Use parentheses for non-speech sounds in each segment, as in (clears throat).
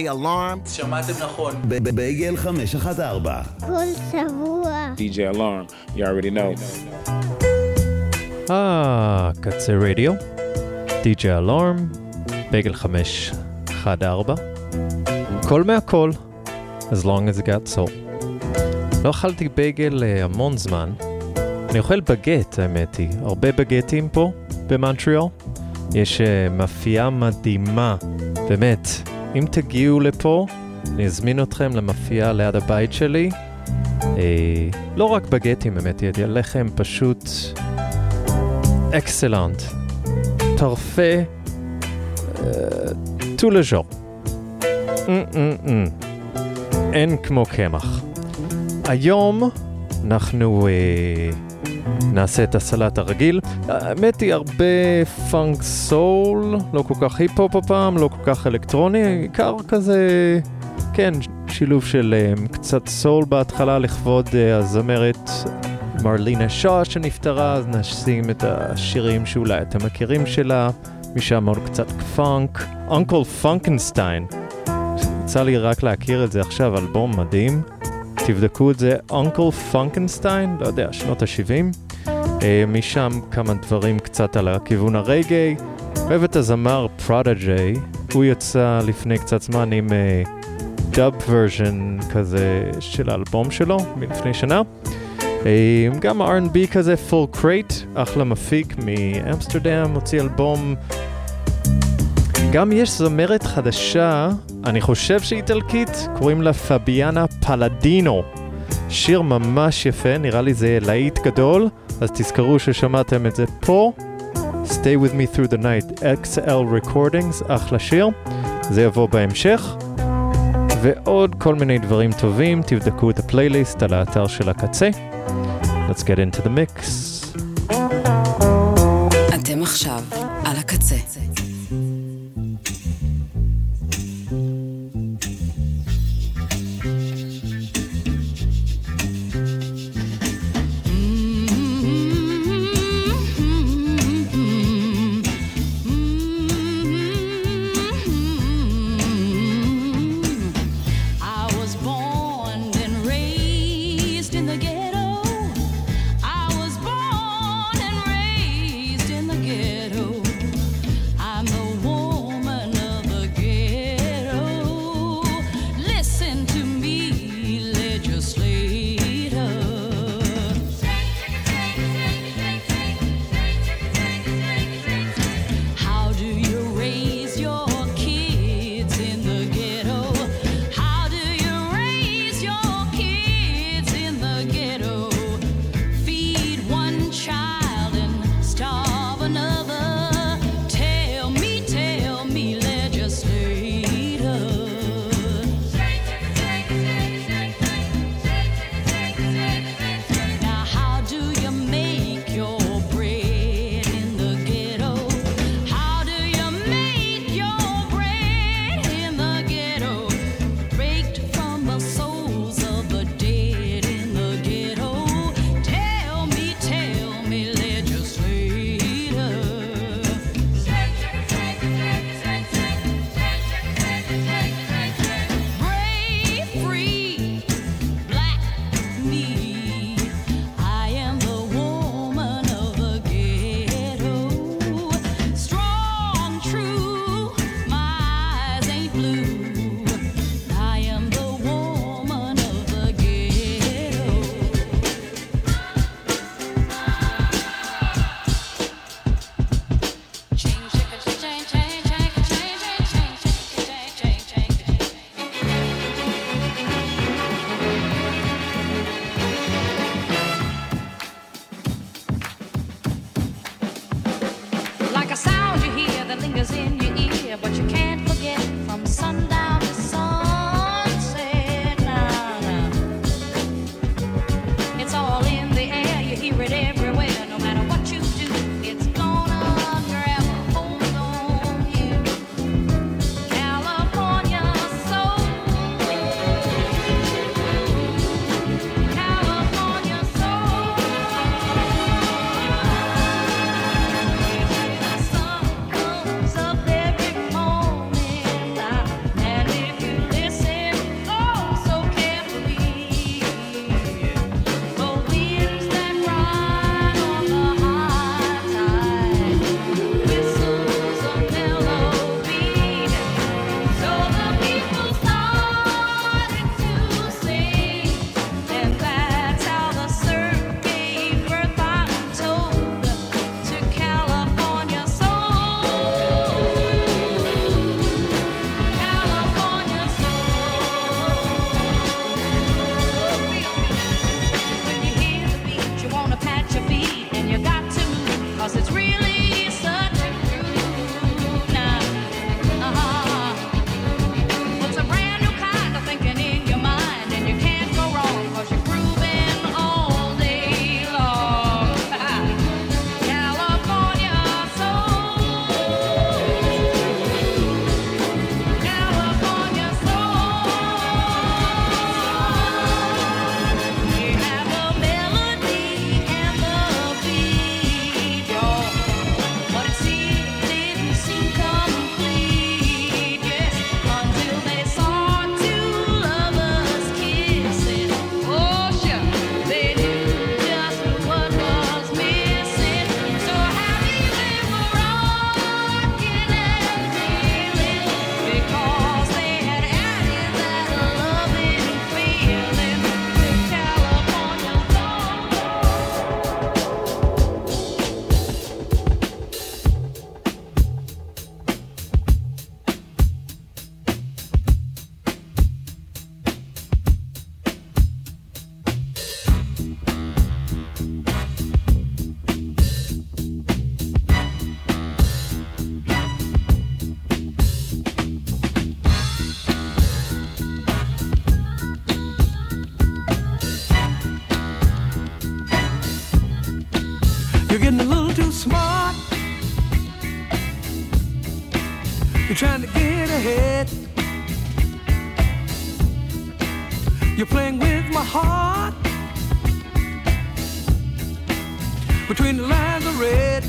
DJ Alarm. שמעתם נכון. בייגל 514. כל שבוע. DJ Alarm, you already know. אה, קצה רדיו, DJ אלארם, בייגל 514, הכל מהכל, as long as it got soul. לא אכלתי בייגל אה, המון זמן, אני אוכל בגט האמת היא, הרבה בגטים פה במונטריאל. יש אה, מאפייה מדהימה, באמת, אם תגיעו לפה, אני אזמין אתכם למאפייה ליד הבית שלי. אה, לא רק בגטים באמת, יהיה לחם פשוט אקסלנט. טרפה, טו לז'ור. אין כמו קמח. היום אנחנו אה, נעשה את הסלט הרגיל. האמת היא הרבה פאנק סול, לא כל כך היפ-הופ הפעם, לא כל כך אלקטרוני, עיקר כזה, כן, שילוב של אה, קצת סול בהתחלה לכבוד אה, הזמרת מרלינה שאה שנפטרה, אז נשים את השירים שאולי אתם מכירים שלה, משם עוד קצת פאנק. אונקל פונקנסטיין, יצא לי רק להכיר את זה עכשיו, אלבום מדהים. תבדקו את זה, אונקל פונקנסטיין, לא יודע, שנות ה-70. אה, משם כמה דברים קצת על הכיוון הרגעי. אוהב את הזמר פרודג'יי, הוא יצא לפני קצת זמן עם דאב uh, ורז'ן כזה של האלבום שלו, מלפני שנה. אה, גם R&B כזה, פול קרייט, אחלה מפיק מאמסטרדם, הוציא אלבום. גם יש זמרת חדשה, אני חושב שהיא איטלקית, קוראים לה פביאנה פלדינו. שיר ממש יפה, נראה לי זה להיט גדול, אז תזכרו ששמעתם את זה פה. Stay with me through the night, XL Recordings, אחלה שיר. זה יבוא בהמשך. ועוד כל מיני דברים טובים, תבדקו את הפלייליסט על האתר של הקצה. Let's get into the mix. Trying to get ahead. You're playing with my heart. Between the lines of red.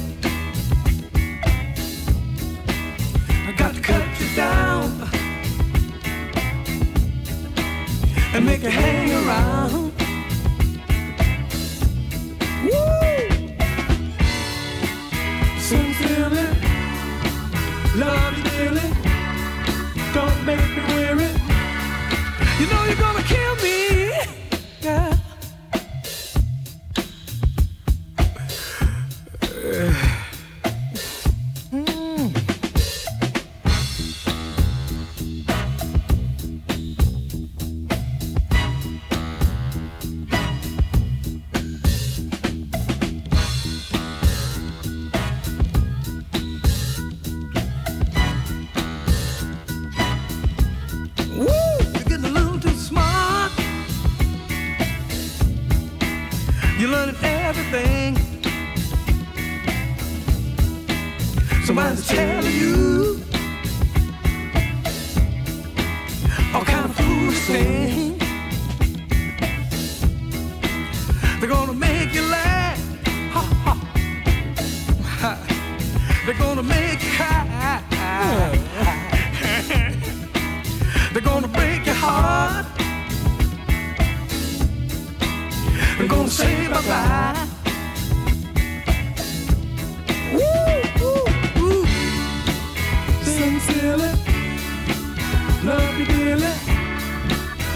I got to cut you down and make you hang around. Woo! Sincerely, love Don't make me weary. You know you're gonna kill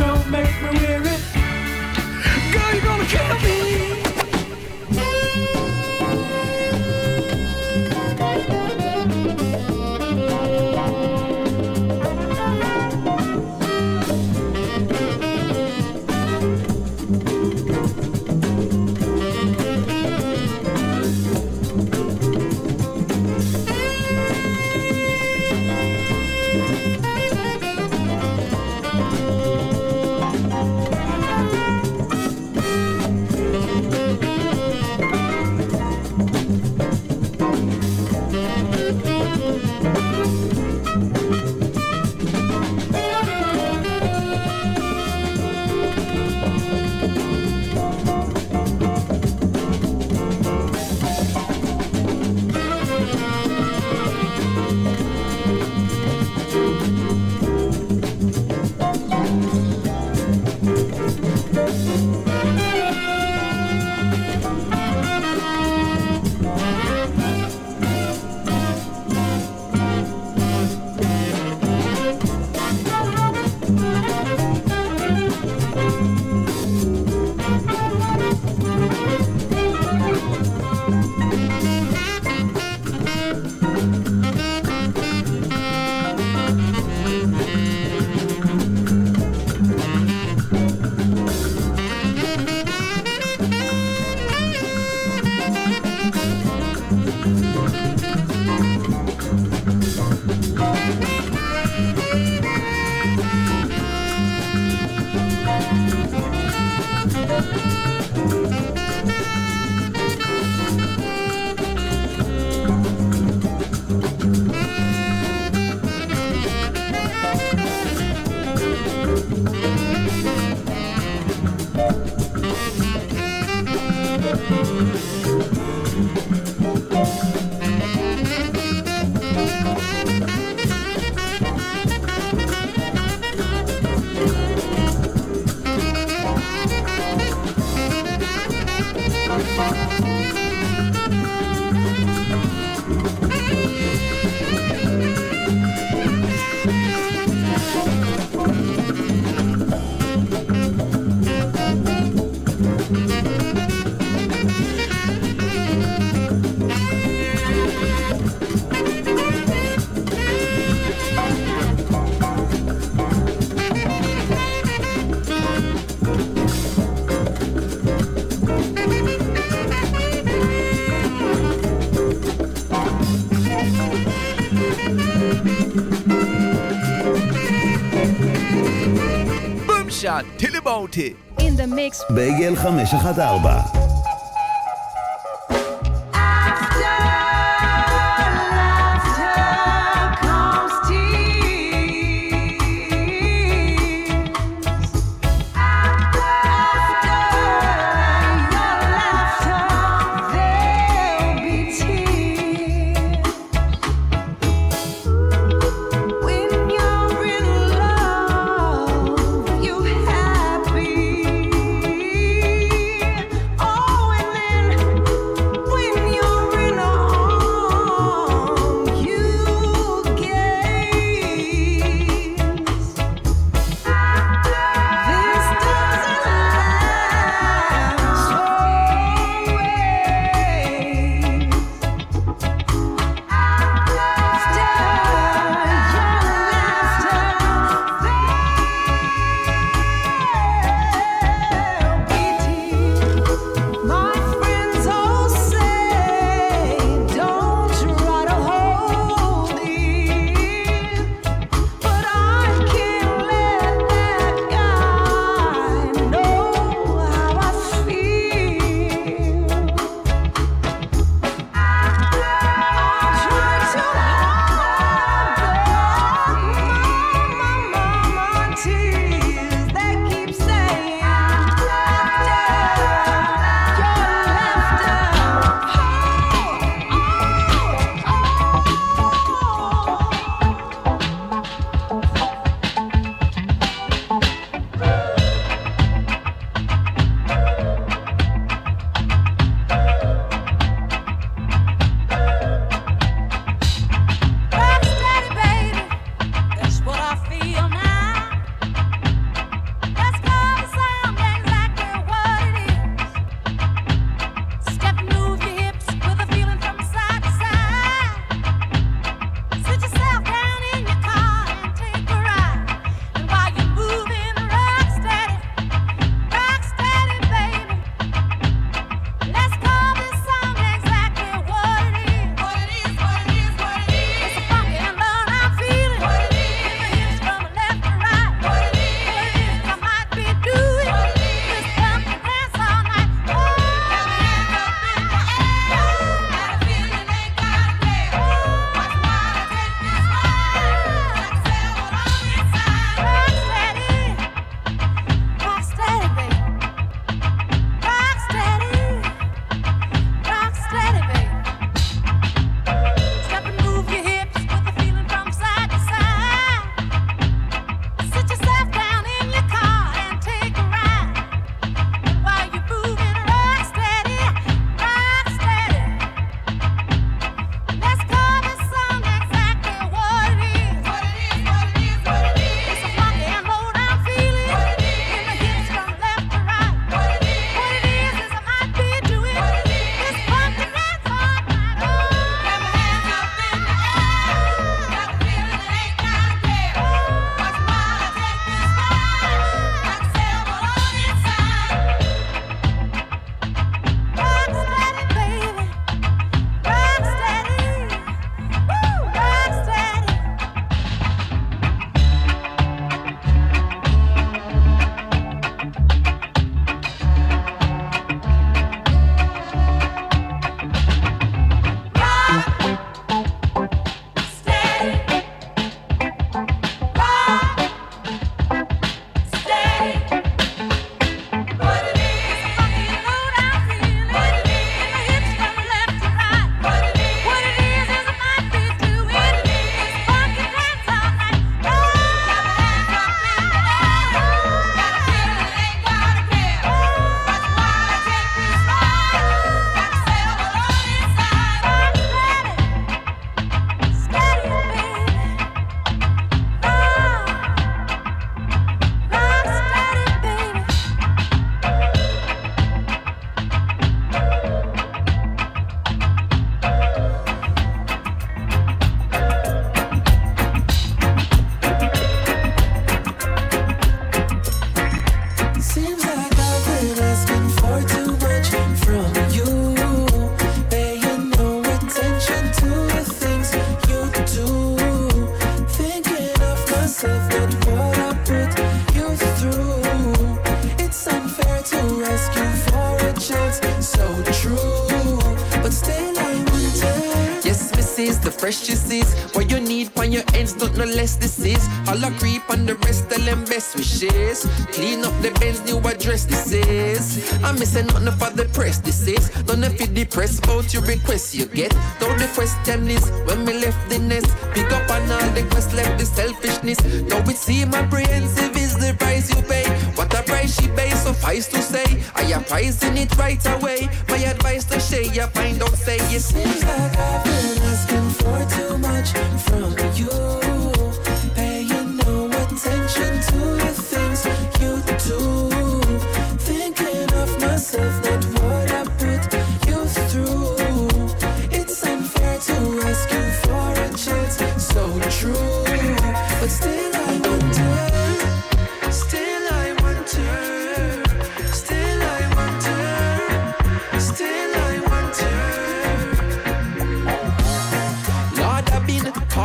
Don't make me weary. Girl, you're gonna kill me. shot, טילבוטי. In the mix בייגל 514 your request you get. Though the question is, when me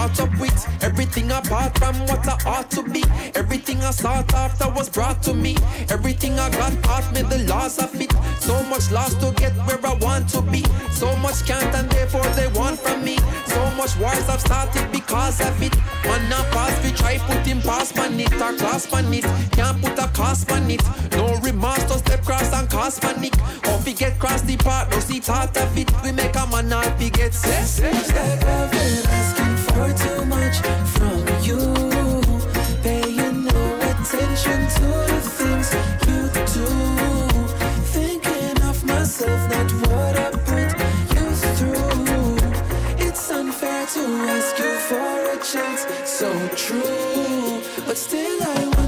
caught up with everything apart from what I ought to be. Everything I sought after was brought to me. Everything I got taught me the laws of it. So much lost to get where I want to be. So much can't and therefore they want from me. So much wars I've started because of it. One not pass, we try put him past man it or class man it. Can't put a cost on it. No remorse to step cross and cause panic. Or we get cross the part, no see thought of it. We make a man not we get set. Seems like I've been asking too much from you. Paying no attention to the things you do. Thinking of myself, not what I put you through. It's unfair to ask you for a chance, so true. But still, I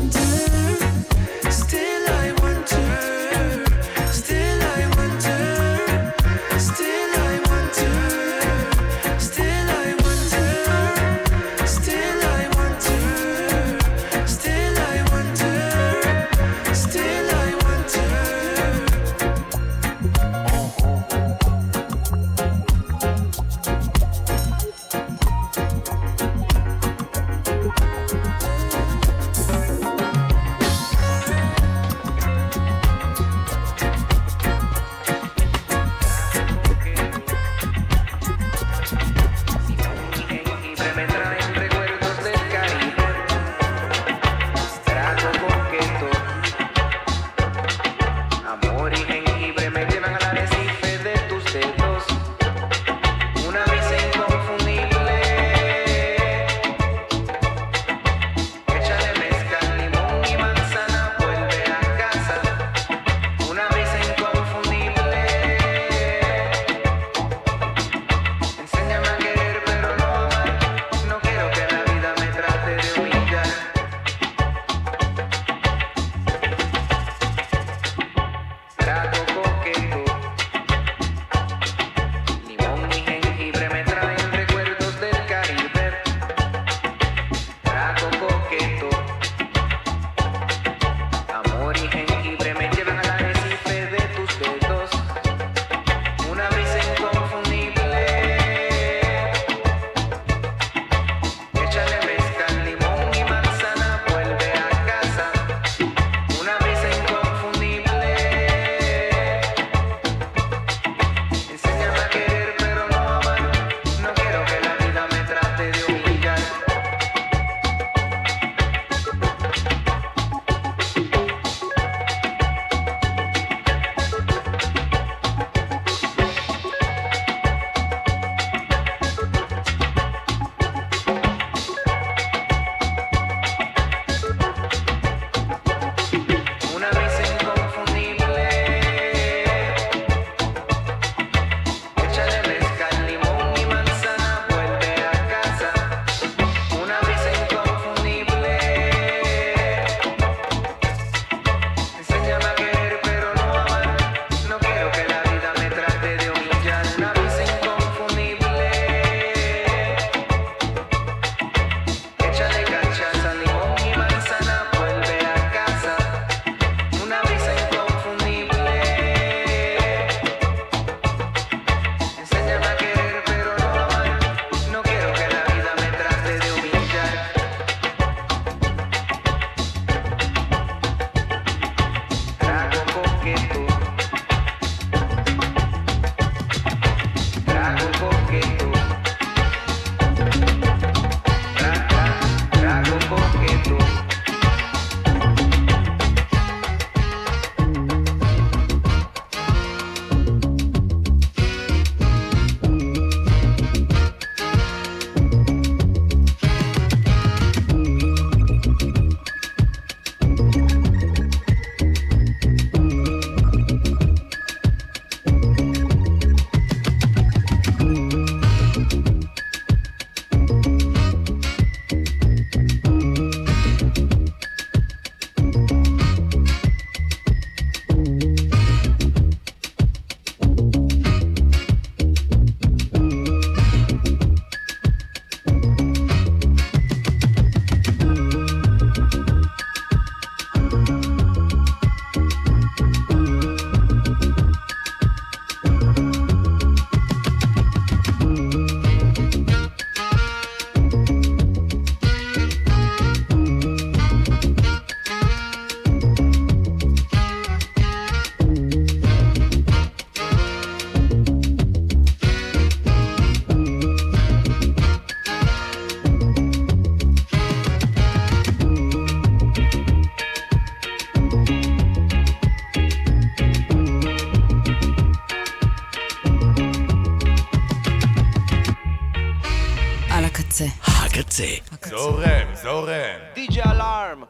על הקצה. הקצה. זורם, זורם. DJ Alarm.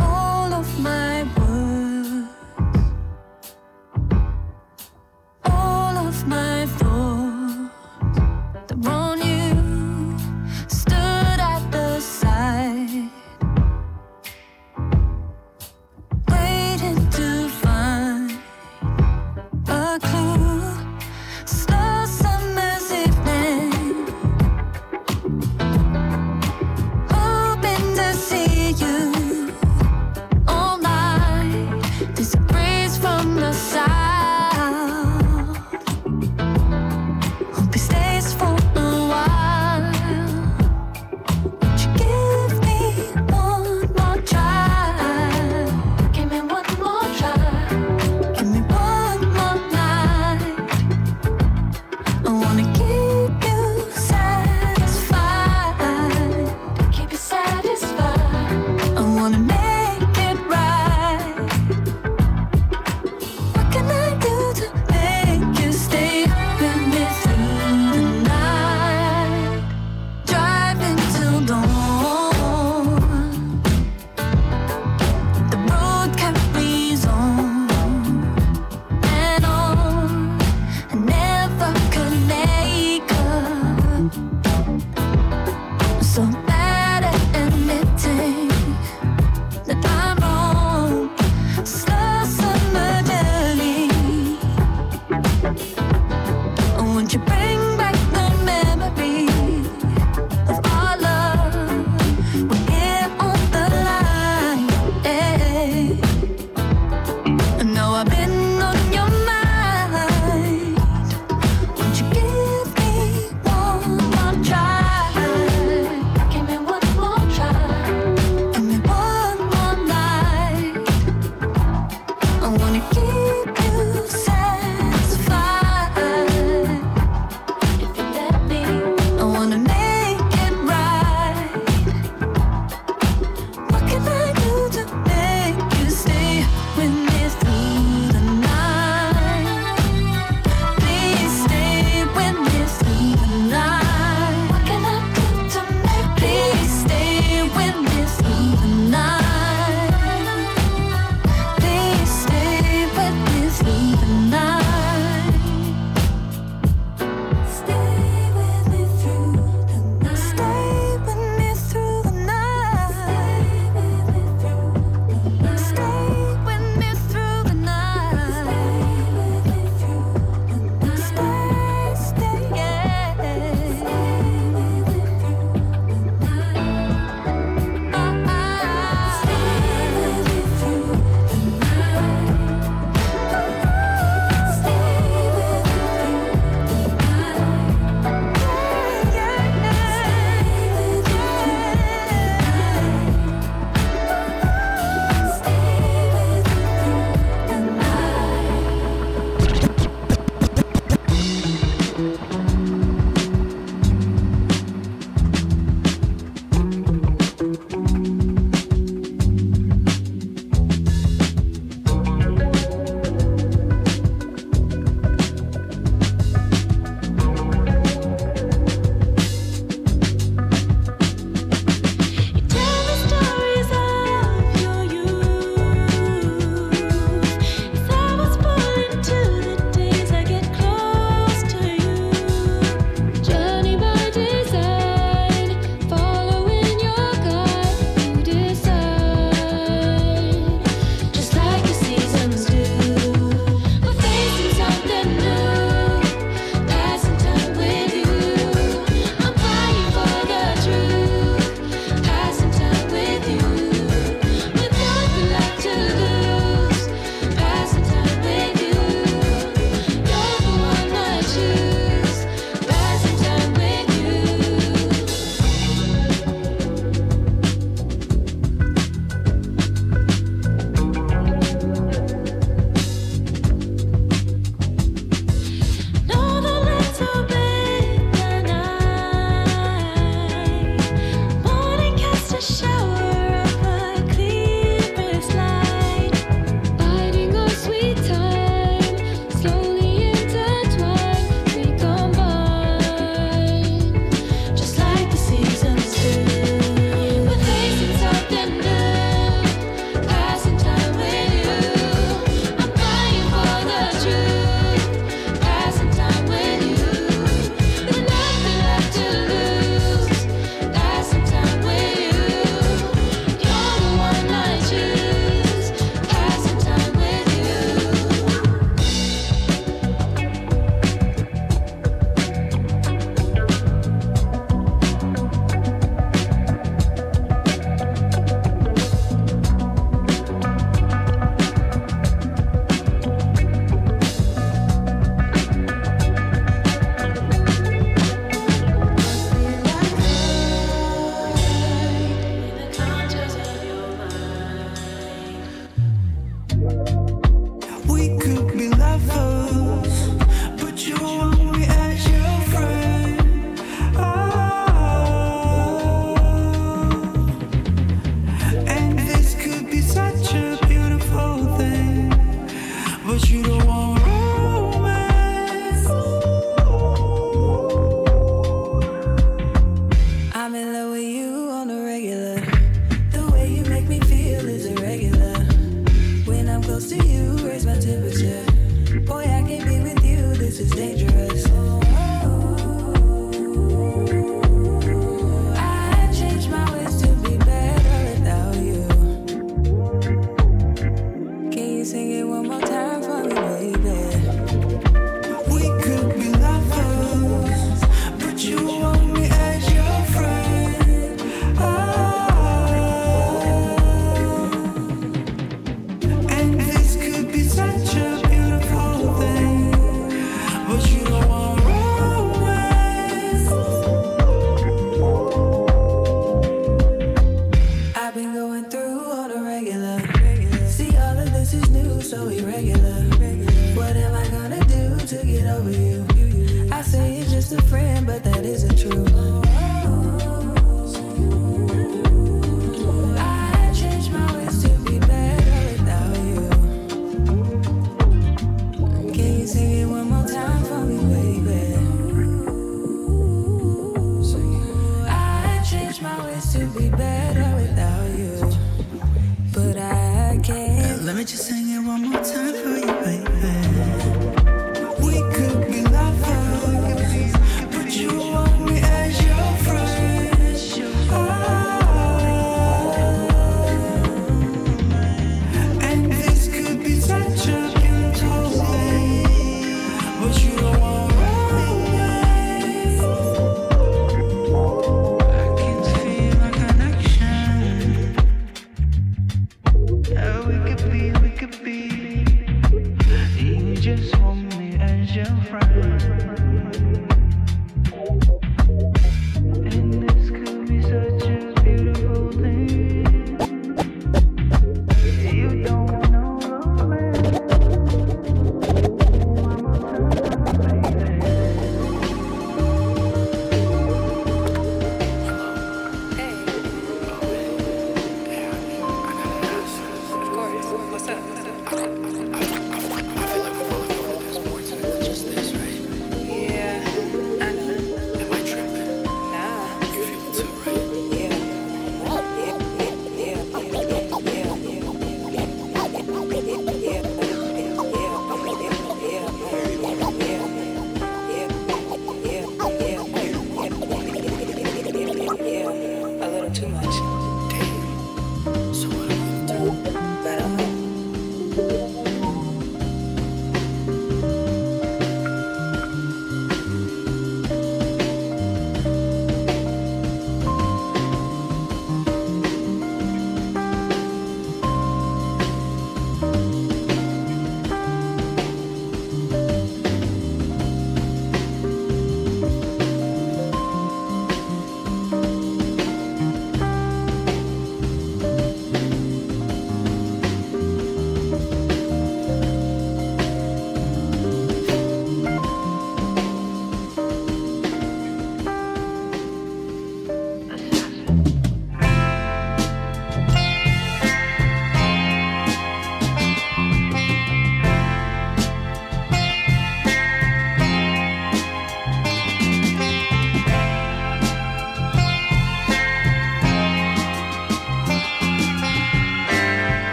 All of my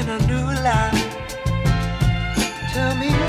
in a new life. Tell me,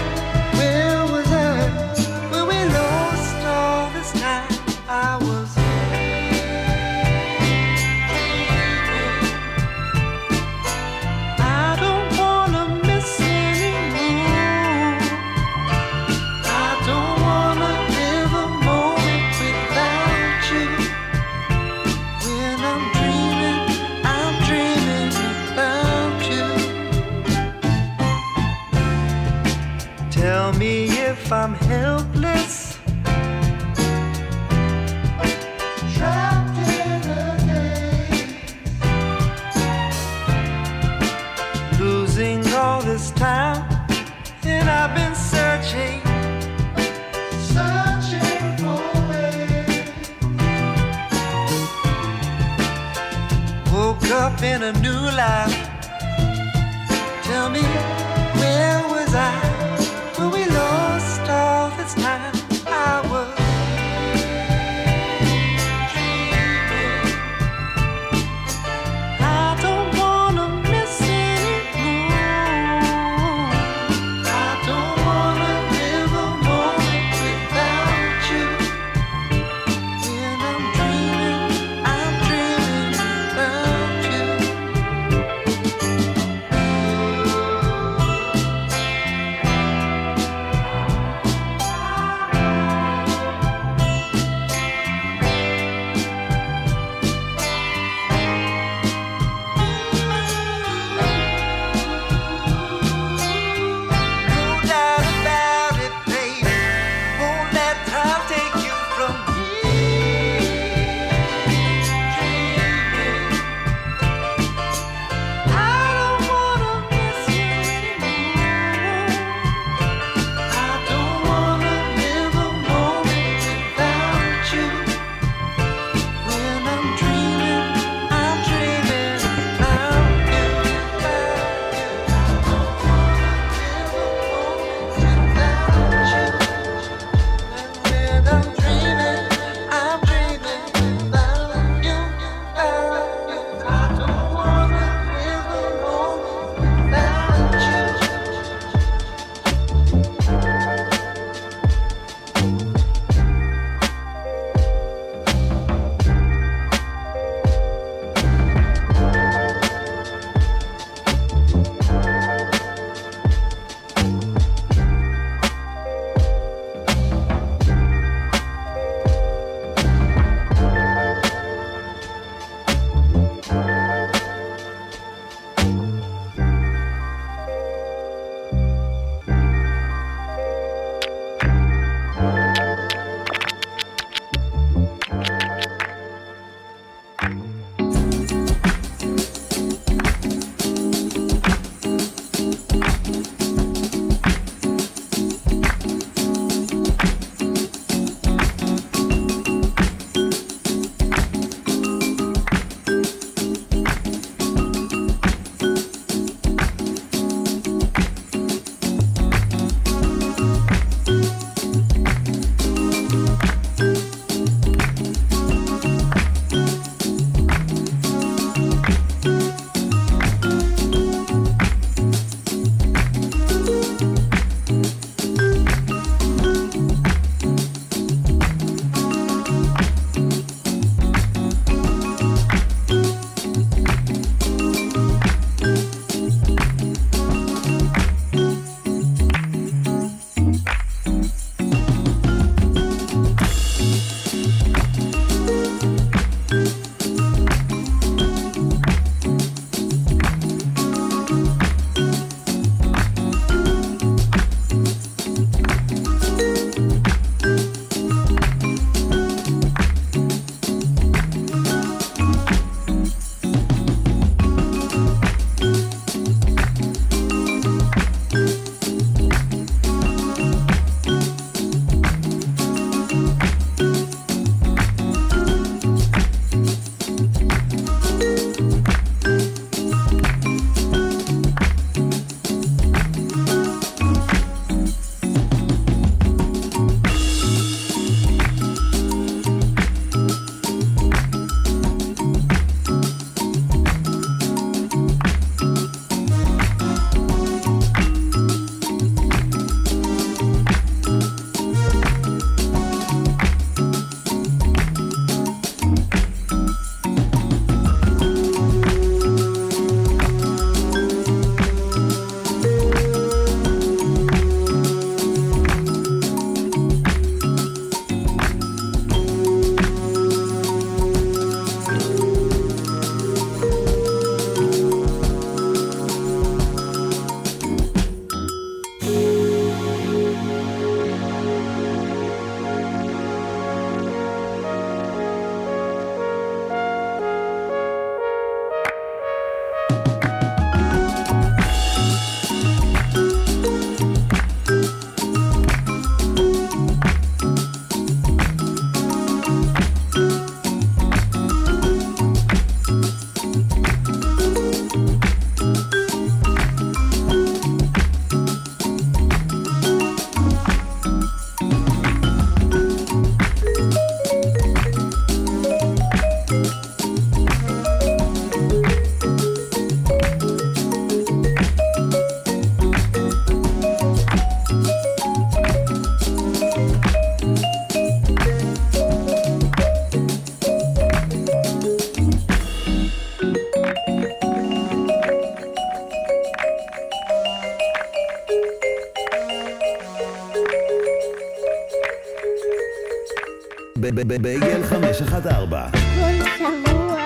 בייגל 514. כל שבוע.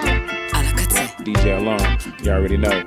על הקצה. DJ אלון, you already know.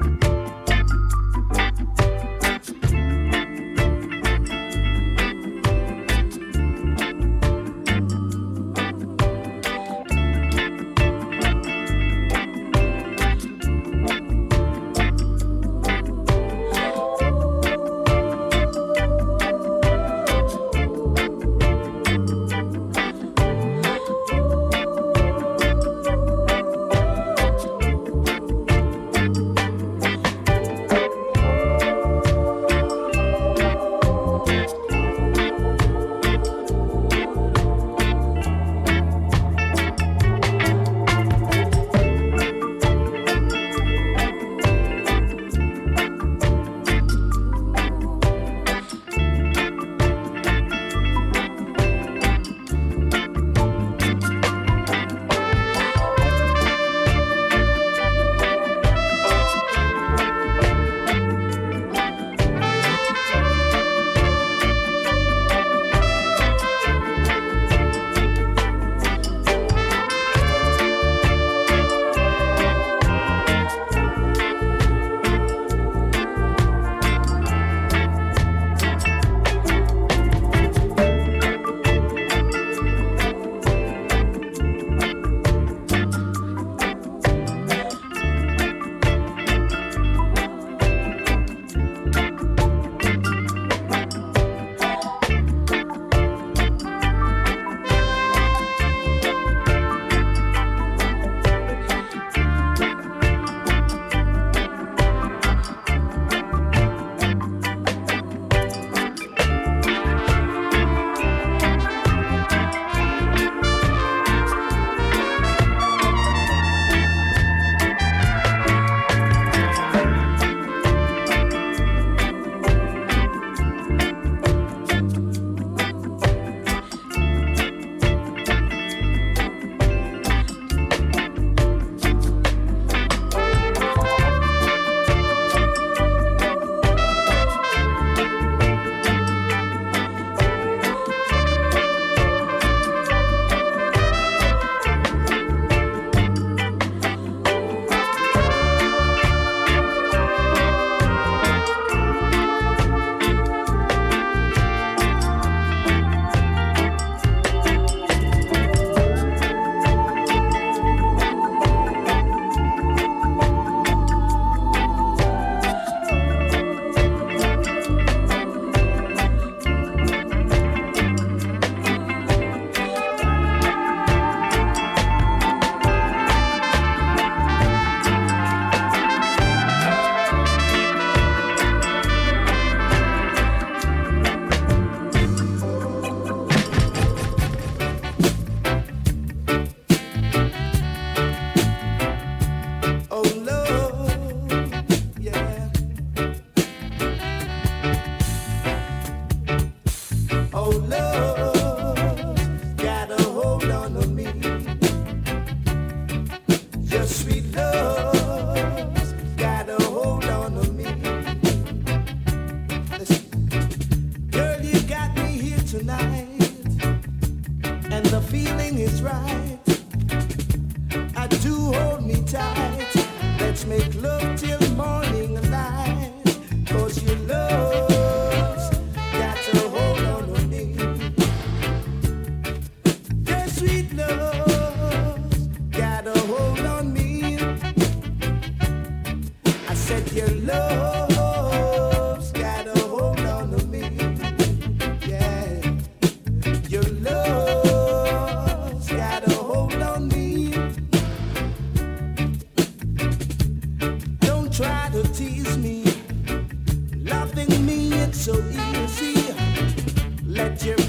so easy. Let your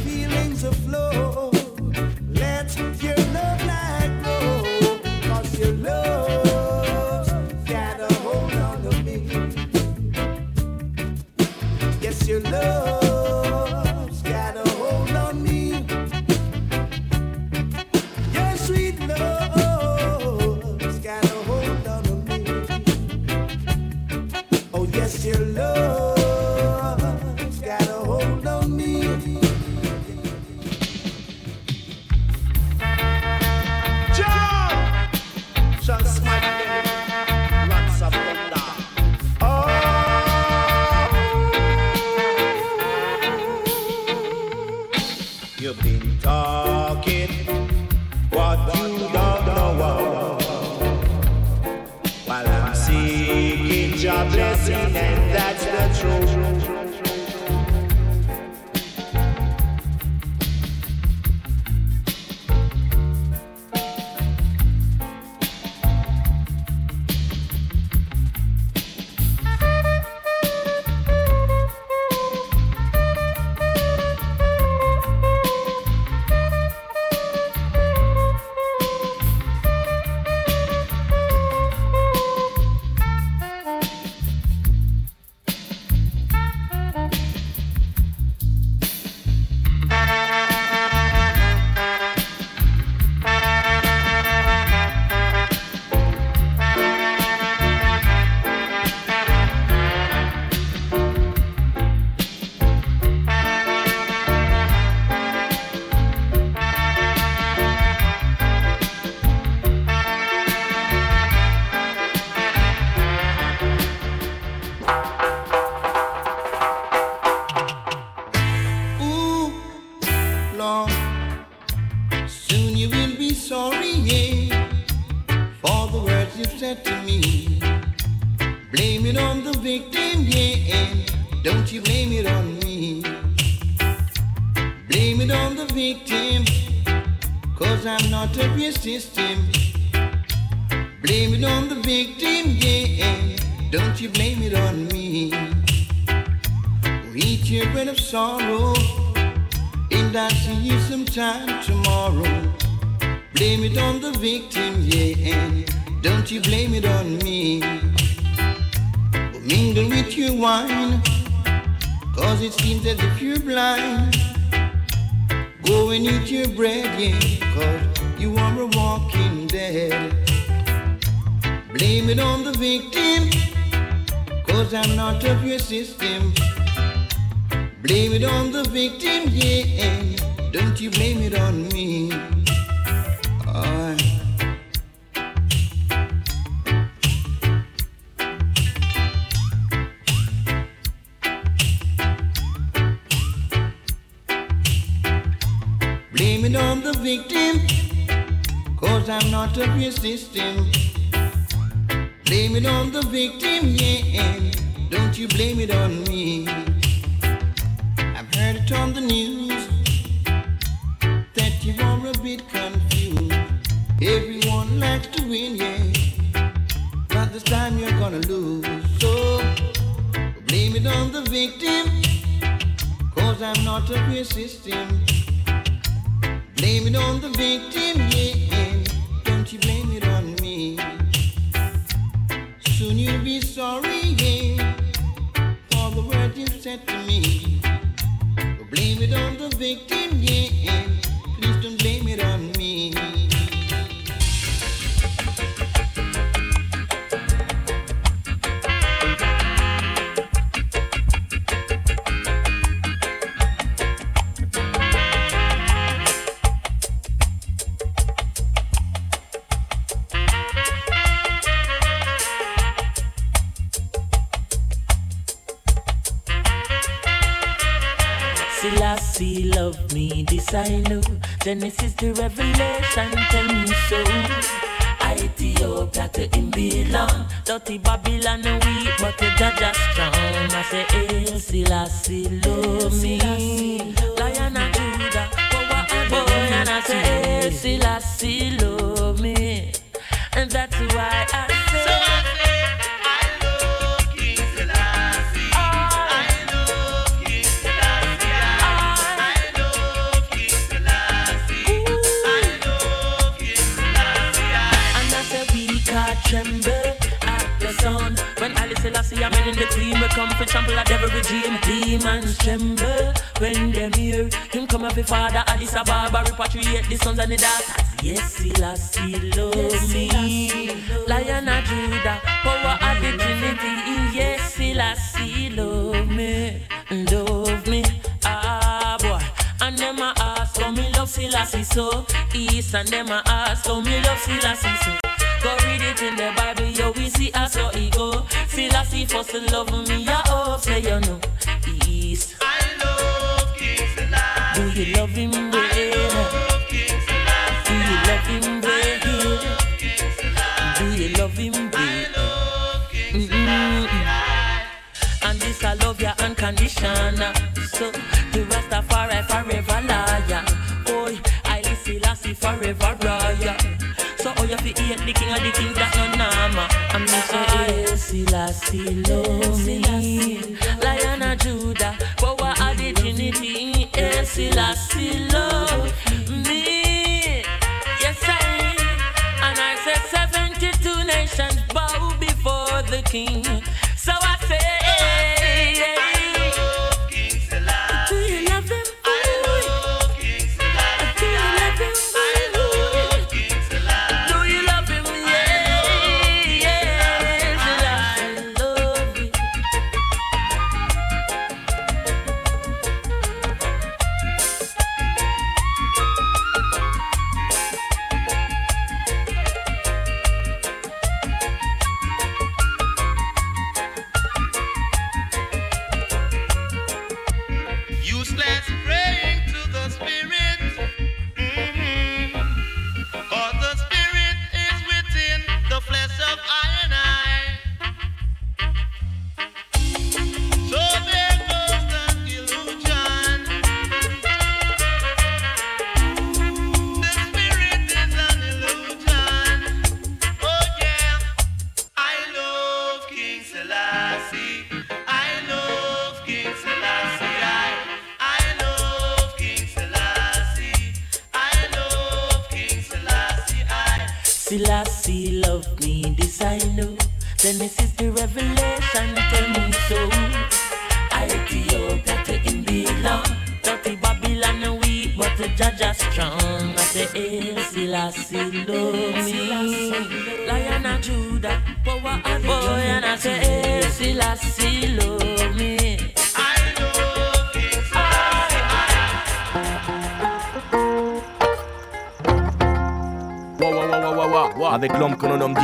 I'm not of your system. Blame it on the victim, yeah, don't you blame it on me. Soon you'll be sorry, yeah, for the words you've said to me. Blame it on the victim, yeah, Genesis to Revelation tell me so. Ethiopia to him belong. Dirty Babylon weak, but the are strong. I say, El Selassie love me. Lion of Judah, power and boy. And I say, El Selassie love me. And that's why I Selassie I'm in the team We come for trample at every regime. Demons tremble when them hear Him come up with father Addis Ababa Repatriate the sons and the daughters. Yes, Selassie love me. Lion of Judah Power of the Trinity. Yes, Selassie love me Love me. Ah boy. And them a ask how me love Selassie so. East and them a ask how me love Selassie so Go read it in the Bible, yo, we see us so he go. Selassie first love me, ya hope say you know. East. I love King Selassie. Do you love him well? Do you love him well? Do you love him? Mm-mm. And this I love you unconditional. So the Rastafari forever liar. Boy, I listen lassie forever fi hate the king of the kings that no nama. And me say eh, Selassie love me. Lion of Judah, power of the Trinity. Eh, Selassie love me. Yes I. And I said 72 nations bow before the king.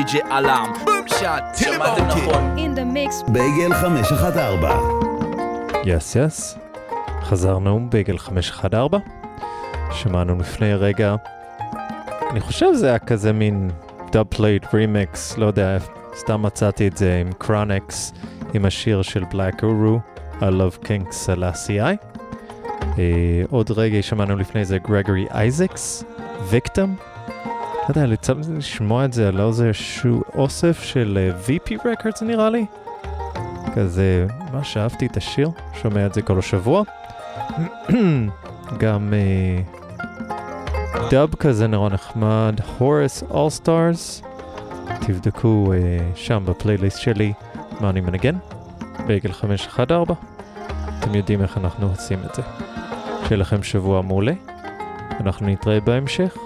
DJ Alarm. Boom shot, שמעתם נכון. In the mix. בייגל 514 יס יס. חזרנו בייגל 514. שמענו לפני רגע, אני חושב זה היה כזה מין דאב פלייט רימקס, לא יודע, סתם מצאתי את זה עם קרונקס, עם השיר של בלק אורו, I love King Selassie. Uh, עוד רגע שמענו לפני זה גרגורי אייזקס, ויקטום. לא יודע, לי לשמוע את זה על איזשהו אוסף של uh, VP Records נראה לי. כזה, ממש אהבתי את השיר, שומע את זה כל השבוע. (clears throat) גם אה, דאב כזה נורא נחמד, הורס אול סטארס. תבדקו אה, שם בפלייליסט שלי מה אני מנגן, בייגל 514. אתם יודעים איך אנחנו עושים את זה. שיהיה לכם שבוע מעולה, אנחנו נתראה בהמשך.